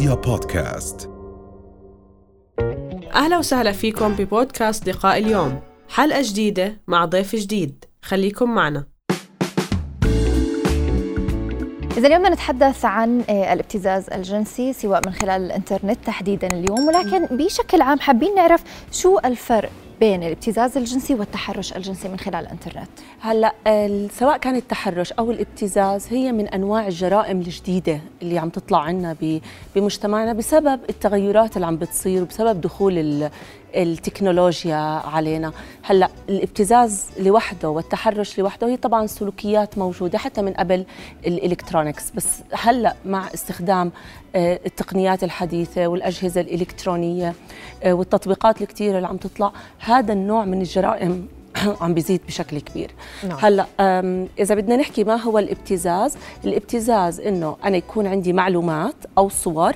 رؤيا بودكاست. أهلا وسهلا فيكم ببودكاست لقاء اليوم. حلقة جديدة مع ضيف جديد. خليكم معنا. إذا اليوم بدنا نتحدث عن آه، الابتزاز الجنسي سواء من خلال الإنترنت تحديدا اليوم ولكن بشكل عام حابين نعرف شو الفرق بين الابتزاز الجنسي والتحرش الجنسي من خلال الانترنت؟ هلا سواء كان التحرش أو الابتزاز هي من أنواع الجرائم الجديدة اللي عم تطلع عنا بمجتمعنا بسبب التغيرات اللي عم بتصير وبسبب دخول التكنولوجيا علينا. هلا الابتزاز لوحده والتحرش لوحده هي طبعا سلوكيات موجودة حتى من قبل الالكترونيكس بس هلا مع استخدام آه، التقنيات الحديثة والأجهزة الإلكترونية آه، والتطبيقات الكثيره اللي عم تطلع هذا النوع من الجرائم عم بيزيد بشكل كبير نعم. هلأ إذا بدنا نحكي ما هو الابتزاز الابتزاز إنه أنا يكون عندي معلومات أو صور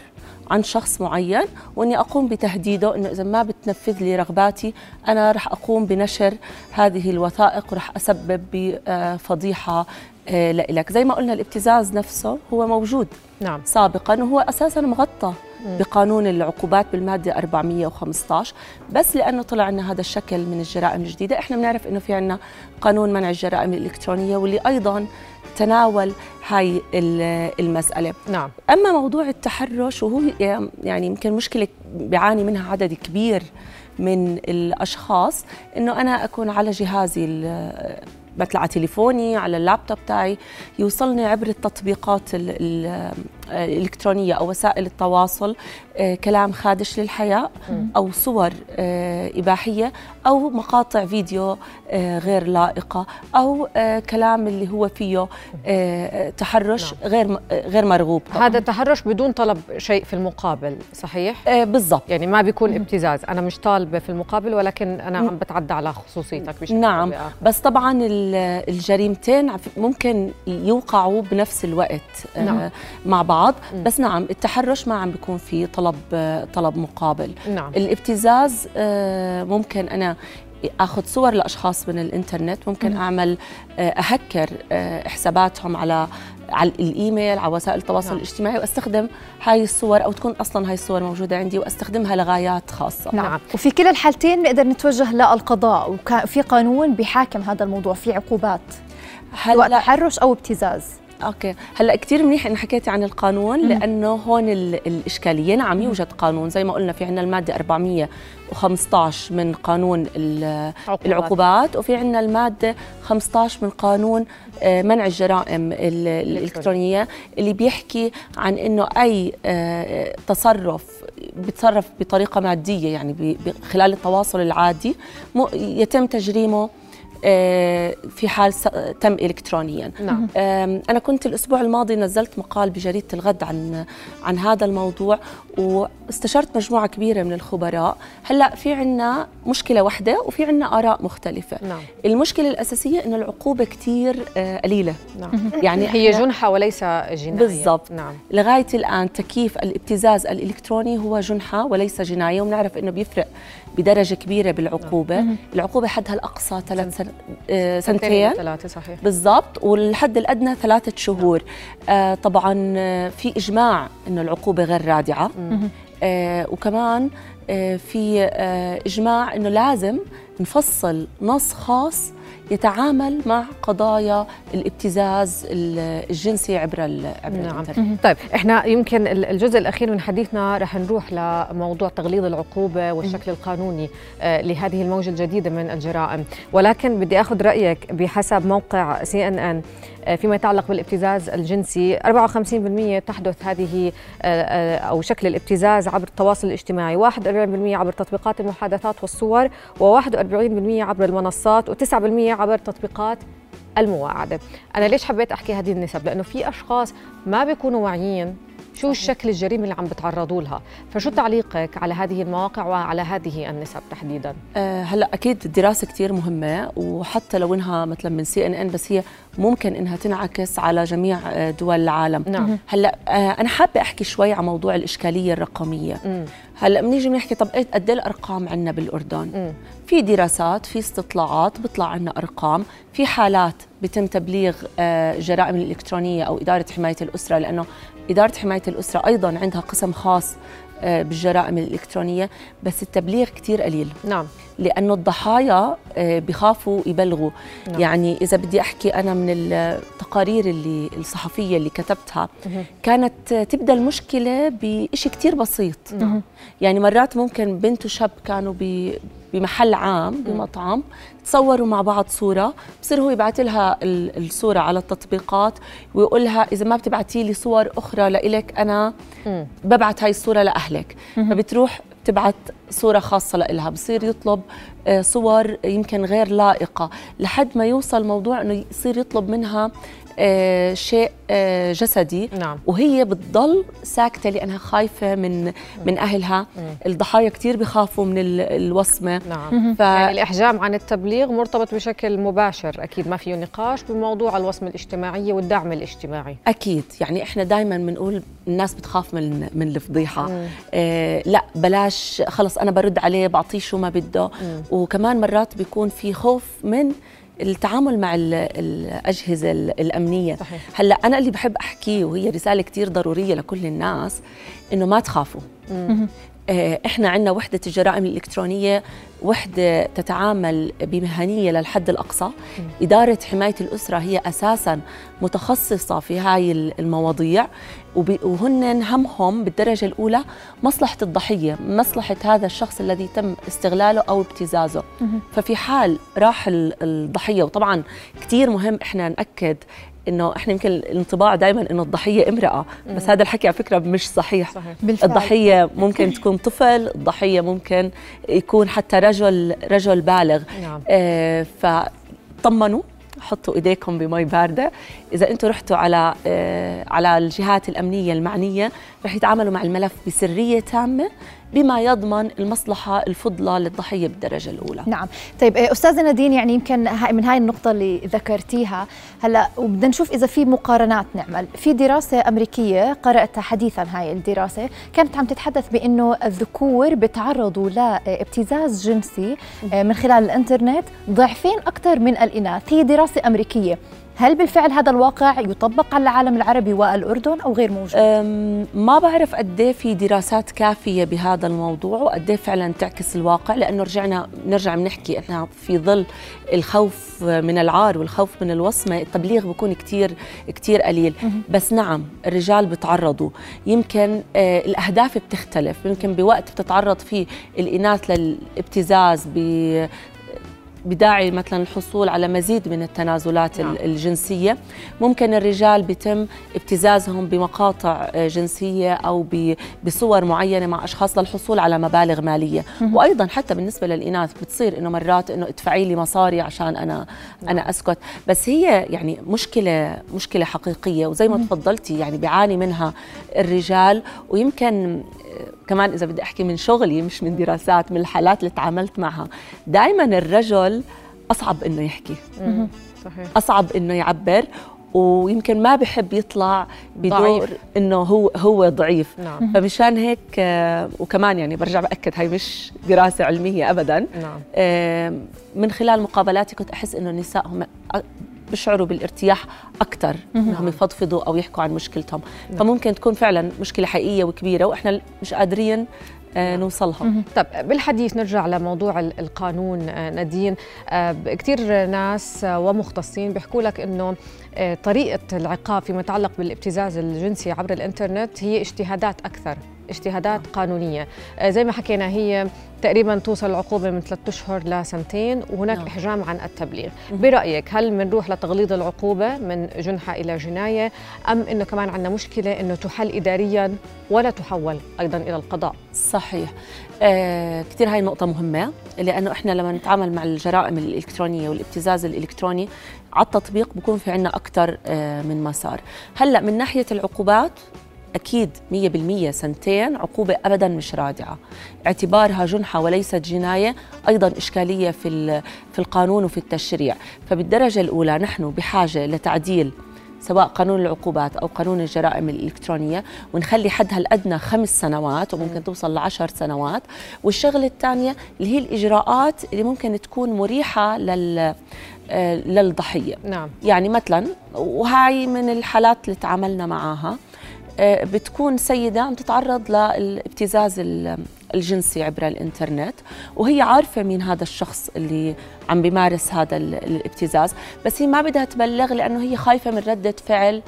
عن شخص معين وإني أقوم بتهديده إنه إذا ما بتنفذ لي رغباتي أنا رح أقوم بنشر هذه الوثائق ورح أسبب بفضيحه آه، لإلك زي ما قلنا الابتزاز نفسه هو موجود نعم. سابقا وهو أساسا مغطى بقانون العقوبات بالمادة 415 بس لأنه طلع لنا هذا الشكل من الجرائم الجديدة إحنا بنعرف إنه في عندنا قانون منع الجرائم الإلكترونية واللي أيضا تناول هاي ال- المسألة. نعم. أما موضوع التحرش وهو يعني يمكن مشكلة بيعاني منها عدد كبير من الأشخاص إنه أنا أكون على جهازي مثل على تليفوني على اللابتوب تاعي يوصلني عبر التطبيقات ال- ال- الالكترونيه أو وسائل التواصل آه، كلام خادش للحياء أو صور آه، إباحية أو مقاطع فيديو آه، غير لائقة أو آه، كلام اللي هو فيه تحرش غير م- آه، غير مرغوب. طبعاً. هذا تحرش بدون طلب شيء في المقابل صحيح؟ بالضبط. يعني ما بيكون ابتزاز. أنا مش طالبة في المقابل ولكن أنا عم بتعدى على خصوصيتك بشكل نعم. أو بآخر. بس طبعا ال- الجريمتين ممكن يوقعوا بنفس الوقت نعم. مع بعض بس نعم التحرش ما عم بيكون في طلب طلب مقابل نعم الابتزاز آه، ممكن أنا آخذ صور لأشخاص من الإنترنت ممكن أعمل آه، أهكر آه، حساباتهم على على الإيميل على وسائل التواصل نعم. الاجتماعي وأستخدم هاي الصور أو تكون أصلا هاي الصور موجودة عندي وأستخدمها لغايات خاصة نعم. نعم. وفي كلا الحالتين نقدر نتوجه للقضاء وفي قانون بيحاكم هذا الموضوع في عقوبات سواء هلا تحرش أو ابتزاز أوكي. هلأ كثير منيح انه حكيتي عن القانون لأنه هون ال- الإشكالية. نعم يوجد قانون. زي ما قلنا في عندنا المادة 415 من قانون ال- عقوبات. العقوبات وفي عندنا المادة 15 من قانون آه، منع الجرائم ال- الإلكترونية. اللي بيحكي عن إنه أي آه، تصرف بيتصرف بطريقة مادية يعني خلال التواصل العادي يتم تجريمه في حال تم الكترونيا. نعم. أنا كنت الأسبوع الماضي نزلت مقال بجريدة الغد عن عن هذا الموضوع واستشرت مجموعة كبيرة من الخبراء. هلأ في عنا مشكلة واحدة وفي عنا آراء مختلفة. نعم. المشكلة الأساسية إنه العقوبة كتير آه، قليلة. نعم. يعني هي جنحة وليس جناية. بالضبط. نعم. لغاية الآن تكييف الابتزاز الإلكتروني هو جنحة وليس جناية ونعرف إنه بيفرق بدرجة كبيرة بالعقوبة. العقوبة حدها الأقصى ثلاث سن... آه، سنتين ثلاثة صحيح. بالضبط. والحد الأدنى ثلاثة شهور. آه طبعا آه، في إجماع إنه العقوبة غير رادعة. آه وكمان آه في آه إجماع إنه لازم نفصل نص خاص يتعامل مع قضايا الابتزاز ال- الجنسي عبر ال- عبر نعم. الإنترنت. طيب إحنا يمكن ال- الجزء الأخير من حديثنا رح نروح لموضوع تغليظ العقوبة والشكل القانوني آه، لهذه الموجة الجديدة من الجرائم. ولكن بدي آخذ رأيك بحسب موقع سي ان ان فيما يتعلق بالابتزاز الجنسي. 54% تحدث هذه آه، آه، أو شكل الابتزاز عبر التواصل الاجتماعي. 41% عبر تطبيقات المحادثات والصور و41% عبر المنصات و9% عبر تطبيقات المواعدة أنا ليش حبيت أحكي هذه النسب؟ لأنه في أشخاص ما بيكونوا واعيين شو الشكل الجريمة اللي عم بتعرضوا لها؟ فشو تعليقك على هذه المواقع وعلى هذه النسب تحديدا؟ آه، هلا أكيد الدراسه كثير مهمة وحتى لو إنها مثلا من سي ان ان بس هي ممكن إنها تنعكس على جميع آه، دول العالم. نعم. هلا آه، أنا حابة أحكي شوي عن موضوع الإشكالية الرقمية. مم. هلا بنيجي بنحكي طب إيه- قد إيه الأرقام عندنا بالأردن؟ مم. في دراسات في استطلاعات بيطلع عنا أرقام في حالات بيتم تبليغ آه، الجرائم الالكترونيه أو إدارة حماية الأسرة لأنه إدارة حماية الأسرة أيضا عندها قسم خاص آه، بالجرائم الإلكترونية بس التبليغ كتير قليل نعم لأنه الضحايا آه، بخافوا يبلغوا نعم. يعني إذا بدي أحكي أنا من التقارير اللي الصحفية اللي كتبتها. كانت تبدأ المشكلة بشيء كتير بسيط نعم. يعني مرات ممكن بنت وشاب كانوا بمحل عام بمطعم تصوروا مع بعض صورة بصير هو يبعث لها ال- الصورة على التطبيقات ويقول لها إذا ما بتبعتي لي صور أخرى لإلك أنا مم. ببعت هاي الصورة لأهلك. فبتروح تبعت صورة خاصة لإلها. بصير يطلب آه، صور يمكن غير لائقة لحد ما يوصل موضوع أنه يصير يطلب منها شيء آه، جسدي. نعم. وهي بتضل ساكتة لأنها خايفة من من أهلها. الضحايا كتير بخافوا من ال- الوصمة. نعم. ف... يعني الإحجام عن التبليغ مرتبط بشكل مباشر. أكيد ما فيه نقاش بموضوع الوصمة الاجتماعية والدعم الاجتماعي. أكيد. يعني إحنا دائما بنقول الناس بتخاف من من الفضيحة. آه لا بلاش خلص أنا برد عليه بعطيه شو ما بده. وكمان مرات بيكون في خوف من التعامل مع ال- الأجهزة ال- الأمنية. صحيح. هلأ أنا اللي بحب أحكيه وهي رسالة كتير ضرورية لكل الناس إنه ما تخافوا. إحنا عندنا وحدة الجرائم الإلكترونية وحدة تتعامل بمهنية للحد الأقصى. إدارة حماية الأسرة هي أساسا متخصصة في هاي ال- المواضيع وهن همهم بالدرجة الأولى مصلحة الضحية مصلحة هذا الشخص الذي تم استغلاله أو ابتزازه. ففي حال راح ال- الضحية وطبعا كثير مهم إحنا نأكد إنه إحنا يمكن الانطباع دائما إنه الضحية امرأة بس هذا الحكي على فكرة مش صحيح. صحيح. بالفعل. الضحية ممكن تكون طفل الضحية ممكن يكون حتى رجل رجل بالغ. نعم. آه فطمنوا حطوا إيديكم بمي باردة. إذا أنتم رحتوا على آه على الجهات الأمنية المعنية رح يتعاملوا مع الملف بسرية تامة. بما يضمن المصلحة الفضلى للضحية بالدرجة الأولى. نعم. طيب آه، أستاذة نادين يعني يمكن من هاي النقطة اللي ذكرتيها هلا وبدنا نشوف إذا في مقارنات نعمل. في دراسة أمريكية قراتها حديثا هاي الدراسة كانت عم تتحدث بإنه الذكور بتعرضوا لابتزاز جنسي آه، من خلال الإنترنت ضعفين أكثر من الإناث. هي دراسة أمريكية. هل بالفعل هذا الواقع يطبق على العالم العربي والأردن أو غير موجود؟ ما بعرف قد إيه في دراسات كافية بهذا الموضوع وقد إيه فعلا تعكس الواقع لأنه رجعنا نرجع بنحكي إحنا في ظل الخوف من العار والخوف من الوصمة التبليغ بيكون كتير كتير قليل. بس نعم الرجال بتعرضوا. يمكن آه الأهداف بتختلف. يمكن بوقت بتتعرض فيه الإناث للابتزاز ب بداعي مثلا الحصول على مزيد من التنازلات نعم. نعم. الجنسية. ممكن الرجال بيتم ابتزازهم بمقاطع آه، جنسية أو ب- بصور معينة مع أشخاص للحصول على مبالغ مالية. وأيضا حتى بالنسبة للإناث بتصير إنه مرات إنه ادفعي لي مصاري عشان أنا أنا أسكت. بس هي يعني مشكلة مشكلة حقيقية وزي ما تفضلتي يعني بيعاني منها الرجال. ويمكن آه، كمان إذا بدي أحكي من شغلي مش من دراسات من الحالات اللي تعاملت معها دائما الرجل أصعب إنه يحكي. صحيح. أصعب إنه يعبر ويمكن ما بحب يطلع بدور ضعيف. إنه هو هو ضعيف. نعم. فمشان هيك آه، وكمان يعني برجع بأكد هاي مش دراسة علمية ابدا. نعم. آه، من خلال مقابلاتي كنت أحس إنه النساء هم بيشعروا بالارتياح أكثر إنهم يفضفضوا أو يحكوا عن مشكلتهم. فممكن تكون فعلا مشكلة حقيقية وكبيرة وإحنا مش قادرين نوصلها. طب بالحديث نرجع لموضوع ال- القانون آه، نادين. آه، كثير ناس آه، ومختصين بيحكوا لك إنه آه، طريقة العقاب فيما يتعلق بالابتزاز الجنسي عبر الإنترنت هي اجتهادات أكثر. اجتهادات قانونية. آه، زي ما حكينا هي تقريبا توصل العقوبة من ثلاثة أشهر لسنتين وهناك نعم. إحجام عن التبليغ. برأيك هل بنروح لتغليظ العقوبة من جنحة إلى جناية أم إنه كمان عندنا مشكلة إنه تحل اداريا ولا تحول أيضا إلى القضاء؟ صحيح. آه كثير هاي النقطة مهمة لأنه إحنا لما نتعامل مع الجرائم الإلكترونية والابتزاز الإلكتروني على التطبيق بكون في عنا أكثر آه من مسار. هلأ من ناحية العقوبات أكيد 100% سنتين عقوبة ابدا مش رادعة. اعتبارها جنحة وليست جناية أيضا إشكالية في في القانون وفي التشريع. فبالدرجة الأولى نحن بحاجة لتعديل سواء قانون العقوبات أو قانون الجرائم الإلكترونية ونخلي حدها الأدنى خمس سنوات وممكن توصل لعشر سنوات. والشغلة الثانية اللي هي الإجراءات اللي ممكن تكون مريحة لل آه، للضحية. نعم. يعني مثلا وهاي من الحالات اللي تعاملنا معها آه، بتكون سيدة عم تتعرض للابتزاز الجنسي عبر الإنترنت وهي عارفة مين هذا الشخص اللي عم بيمارس هذا الابتزاز بس هي ما بدها تبلغ لأنه هي خايفة من ردة فعل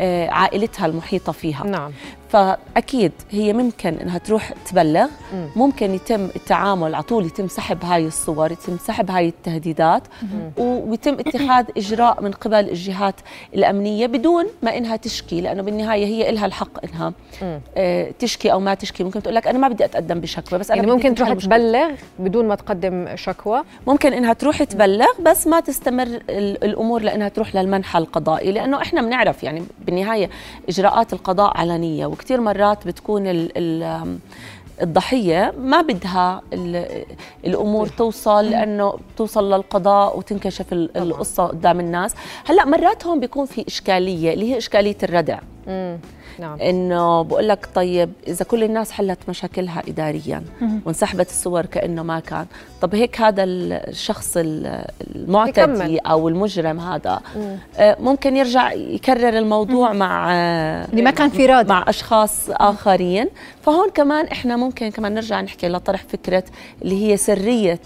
آه، عائلتها المحيطة فيها. نعم. فأكيد هي ممكن إنها تروح تبلغ. ممكن يتم التعامل على طول يتم سحب هاي الصور يتم سحب هاي التهديدات. ويتم اتخاذ إجراء من قبل الجهات الأمنية بدون ما إنها تشكي لأنه بالنهاية هي لها الحق إنها آه تشكي أو ما تشكي. ممكن تقول لك أنا ما بدي أتقدم بشكوى بس أنا يعني ممكن تروح تبلغ بدون ما تقدم شكوى؟ ممكن إنها تروح تبلغ بس ما تستمر الأمور لأنها تروح للمنحى القضائي لأنه إحنا بنعرف يعني بالنهاية إجراءات القضاء علنية وكثير مرات بتكون ال ال الضحية ما بدها الأمور توصل لأنه توصل للقضاء وتنكشف القصة قدام الناس. هلأ مرات هون بيكون في إشكالية اللي هي إشكالية الردع. نعم. إنه بقول لك طيب إذا كل الناس حلت مشاكلها اداريا وانسحبت الصور كأنه ما كان طب هيك هذا الشخص المعتدي أو المجرم هذا آه، ممكن يرجع يكرر الموضوع مم. مع اللي ما كان في راد مع أشخاص آخرين. فهون كمان إحنا ممكن كمان نرجع نحكي لطرح فكرة اللي هي سرية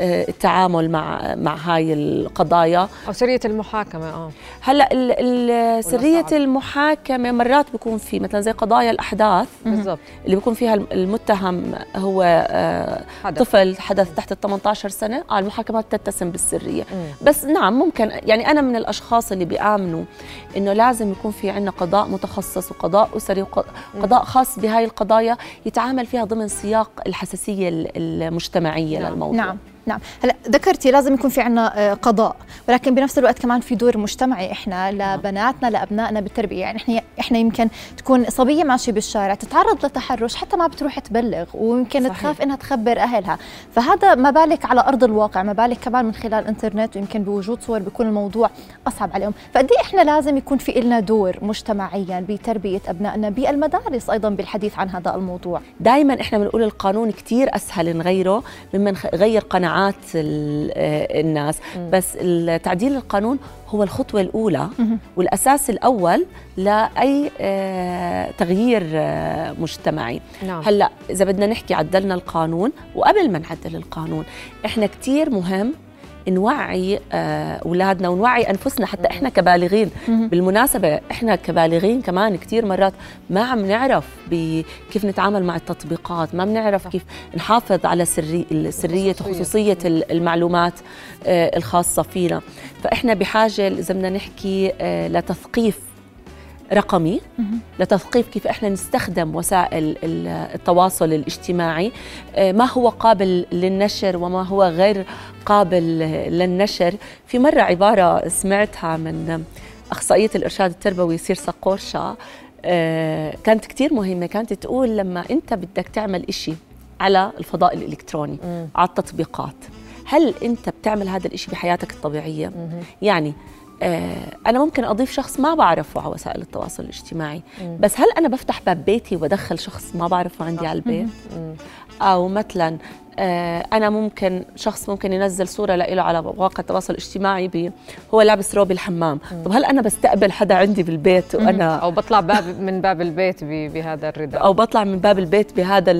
التعامل مع مع هاي القضايا. أو سرية المحاكمة آه. هلأ سرية المحاكمة مرات بيكون في مثلا زي قضايا الأحداث بالضبط. اللي بيكون فيها المتهم هو آه، حدث. طفل حدث تحت ال 18 سنة آه المحاكمات تتسم بالسرية. مم. بس نعم ممكن يعني أنا من الأشخاص اللي بيآمنوا إنه لازم يكون في عندنا قضاء متخصص وقضاء أسري وقضاء خاص بهاي القضايا يتعامل فيها ضمن سياق الحساسية المجتمعية نعم. للموضوع. نعم. نعم. هلا ذكرتي لازم يكون في عنا آه، قضاء ولكن بنفس الوقت كمان في دور مجتمعي إحنا نعم. لبناتنا لابنائنا بالتربية. يعني إحنا إحنا يمكن تكون صبية ماشية بالشارع تتعرض لتحرش حتى ما بتروح تبلغ ويمكن صحيح. تخاف إنها تخبر أهلها. فهذا ما بالك على أرض الواقع ما بالك كمان من خلال الانترنت ويمكن بوجود صور بيكون الموضوع أصعب عليهم. فقد إيه إحنا لازم يكون في لنا دور مجتمعيا بتربية أبنائنا بالمدارس أيضا بالحديث عن هذا الموضوع؟ دائما إحنا بنقول القانون كثير أسهل نغيره ممن غير قناعات آه، الناس. بس تعديل القانون هو الخطوة الأولى والأساس الأول لأي آه، تغيير آه، مجتمعي. نعم. هلأ إذا بدنا نحكي عدلنا القانون وقبل ما نعدل القانون إحنا كتير مهم نوعي اولادنا ونوعي أنفسنا حتى إحنا كبالغين. بالمناسبة إحنا كبالغين كمان كثير مرات ما عم نعرف كيف نتعامل مع التطبيقات ما بنعرف كيف نحافظ على سري سرية وخصوصيه المعلومات آه، الخاصة فينا. فإحنا بحاجة إذا بدنا نحكي آه، لتثقيف رقمي لتثقيف كيف إحنا نستخدم وسائل التواصل الاجتماعي. آه، ما هو قابل للنشر وما هو غير قابل للنشر؟ في مرة عبارة سمعتها من أخصائية الإرشاد التربوي سيرسا قورشا. آه، كانت كثير مهمة. كانت تقول لما أنت بدك تعمل إشي على الفضاء الإلكتروني على التطبيقات هل أنت بتعمل هذا الإشي بحياتك الطبيعية؟ يعني أنا ممكن أضيف شخص ما بعرفه على وسائل التواصل الاجتماعي. بس هل أنا بفتح باب بيتي وادخل شخص ما بعرفه عندي على البيت. أو مثلا آه، أنا ممكن شخص ممكن ينزل صورة له على مواقع التواصل الاجتماعي بي هو لابس روب الحمام. طب هل أنا بستقبل حدا عندي بالبيت وأنا أو بطلع باب من باب البيت بهذا الرداء. أو بطلع من باب البيت بهذا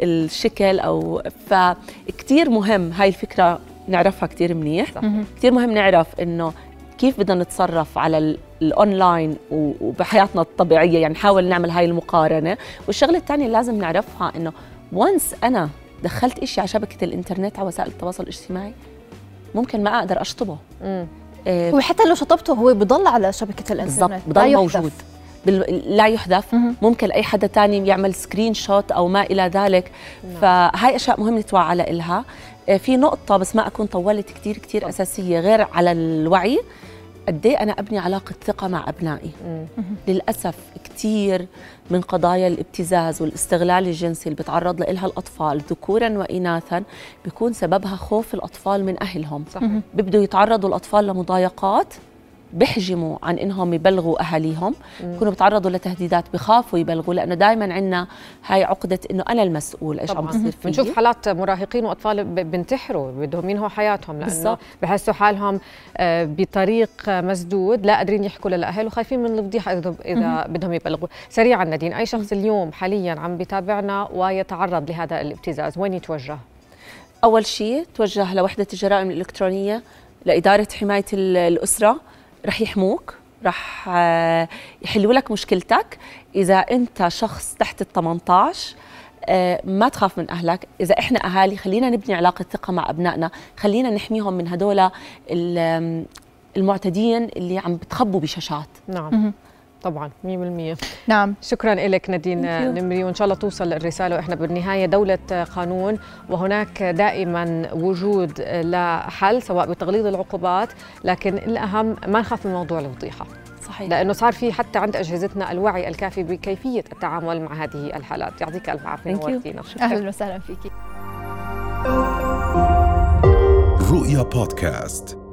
الشكل أو فكتير مهم هاي الفكرة نعرفها كتير منيح. كثير مهم نعرف إنه كيف بدنا نتصرف على الأونلاين وبحياتنا الطبيعية؟ يعني نحاول نعمل هاي المقارنة. والشغلة الثانية اللي لازم نعرفها إنه once أنا دخلت إشي على شبكة الإنترنت على وسائل التواصل الاجتماعي ممكن ما أقدر أشطبه. إيه وحتى لو شطبته هو بضل على شبكة الإنترنت. بالضبط بضل موجود. لا يحذف ممكن أي حدا تاني يعمل screenshot أو ما إلى ذلك. نعم. فهاي أشياء مهم نتوعى لها في نقطة بس ما أكون طولت كثير كثير أساسية غير على الوعي. قد إيه أنا أبني علاقة ثقة مع أبنائي؟ للأسف كثير من قضايا الابتزاز والاستغلال الجنسي اللي بتعرض لها الأطفال ذكورا واناثا بيكون سببها خوف الأطفال من أهلهم. صحيح. بيبدوا يتعرضوا الأطفال لمضايقات بحجموا عن إنهم يبلغوا أهاليهم. بيكونوا بتعرضوا لتهديدات بخافوا يبلغوا لأنه دائما عندنا هاي عقدة إنه أنا المسؤول إيش عم بصير فيي بنشوف حالات مراهقين وأطفال ب- بنتحروا بدهم ينهوا حياتهم لأنه. بحسوا حالهم آه، بطريق مسدود لا قادرين يحكوا للأهل وخايفين من الفضيحة إذا إذا بدهم يبلغوا. سريعا نادين أي شخص اليوم حاليا عم بيتابعنا ويتعرض لهذا الابتزاز وين يتوجه؟ أول شيء توجه لوحدة الجرائم الإلكترونية لإدارة حماية ال- الأسرة. رح يحموك رح آه، يحلوا لك مشكلتك. إذا أنت شخص تحت ال 18 آه، ما تخاف من أهلك. إذا إحنا أهالي خلينا نبني علاقة ثقة مع أبنائنا. خلينا نحميهم من هدول ال- المعتدين اللي عم بتخبوا بشاشات. نعم. طبعا 100% نعم. شكرا لك نادين. نمري وإن شاء الله توصل الرسالة وإحنا بالنهاية. دولة قانون وهناك دائما وجود لحل سواء بتغليظ العقوبات لكن الأهم ما نخاف من موضوع الفضيحه صحيح. لأنه صار في حتى عند أجهزتنا الوعي الكافي بكيفية التعامل مع هذه الحالات. يعطيك ألف عافية. نورتينا أهلا وسهلا فيكي رؤيا بودكاست.